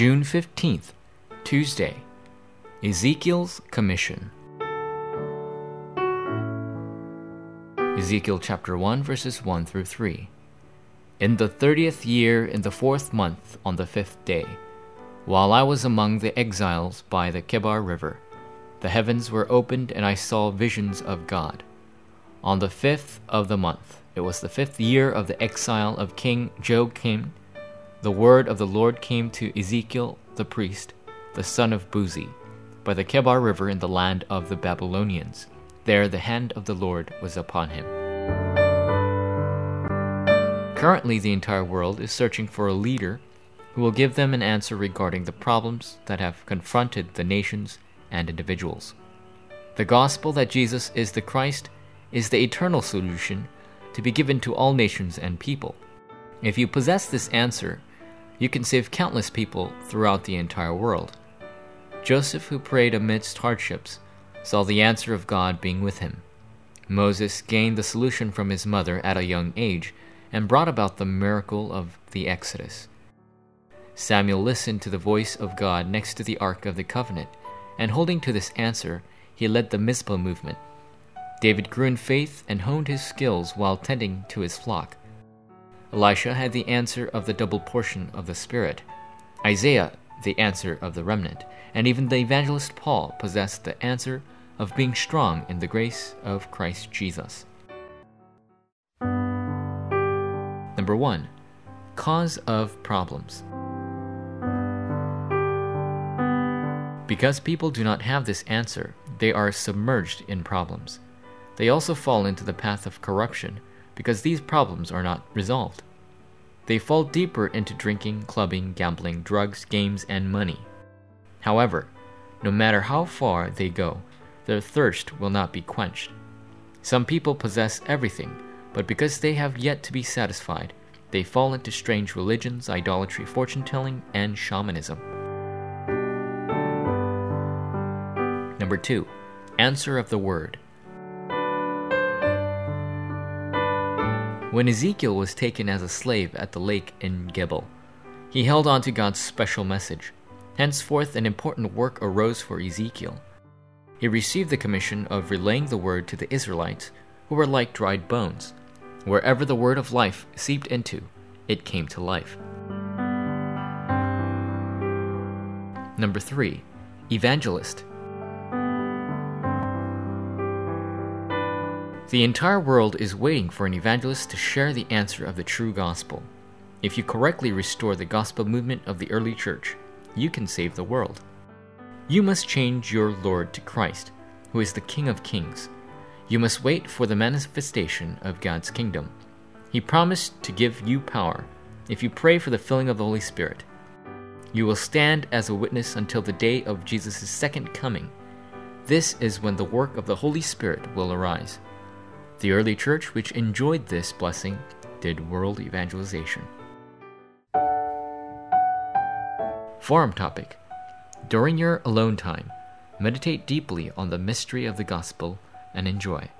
June 15th, Tuesday. Ezekiel's Commission. Ezekiel chapter 1, verses 1 through 3. In the thirtieth year, in the fourth month, on the fifth day, while I was among the exiles by the Kebar River, the heavens were opened, and I saw visions of God. On the fifth of the month, it was the fifth year of the exile of King Jehoiachin, the word of the Lord came to Ezekiel the priest, the son of Buzi, by the Kebar River in the land of the Babylonians. There the hand of the Lord was upon him. Currently, the entire world is searching for a leader who will give them an answer regarding the problems that have confronted the nations and individuals. The gospel that Jesus is the Christ is the eternal solution to be given to all nations and people. If you possess this answer, you can save countless people throughout the entire world. Joseph, who prayed amidst hardships, saw the answer of God being with him. Moses gained the solution from his mother at a young age and brought about the miracle of the Exodus. Samuel listened to the voice of God next to the Ark of the Covenant, and holding to this answer, he led the Mizpah movement. David grew in faith and honed his skills while tending to his flock. Elisha had the answer of the double portion of the Spirit. Isaiah, the answer of the remnant. And even the evangelist Paul possessed the answer of being strong in the grace of Christ Jesus. Number one, cause of problems. Because people do not have this answer, they are submerged in problems. They also fall into the path of corruption because these problems are not resolved. They fall deeper into drinking, clubbing, gambling, drugs, games, and money. However, no matter how far they go, their thirst will not be quenched. Some people possess everything but because they have yet to be satisfied, they fall into strange religions, idolatry, fortune telling, and shamanism. Number two, answer of the word. When Ezekiel was taken as a slave at the lake in Gebel, he held on to God's special message. Henceforth, an important work arose for Ezekiel. He received the commission of relaying the word to the Israelites, who were like dried bones. Wherever the word of life seeped into, it came to life. Number 3. Evangelist. The entire world is waiting for an evangelist to share the answer of the true gospel. If you correctly restore the gospel movement of the early church, you can save the world. You must change your Lord to Christ, who is the King of Kings you must wait for the manifestation of God's kingdom. He promised to give you power if you pray for the filling of the Holy Spirit. You will stand as a witness until the day of Jesus' second coming. This is when the work of the Holy Spirit will arise. The early church, which enjoyed this blessing, did world evangelization. Forum topic During your alone time, meditate deeply on the mystery of the gospel and enjoy.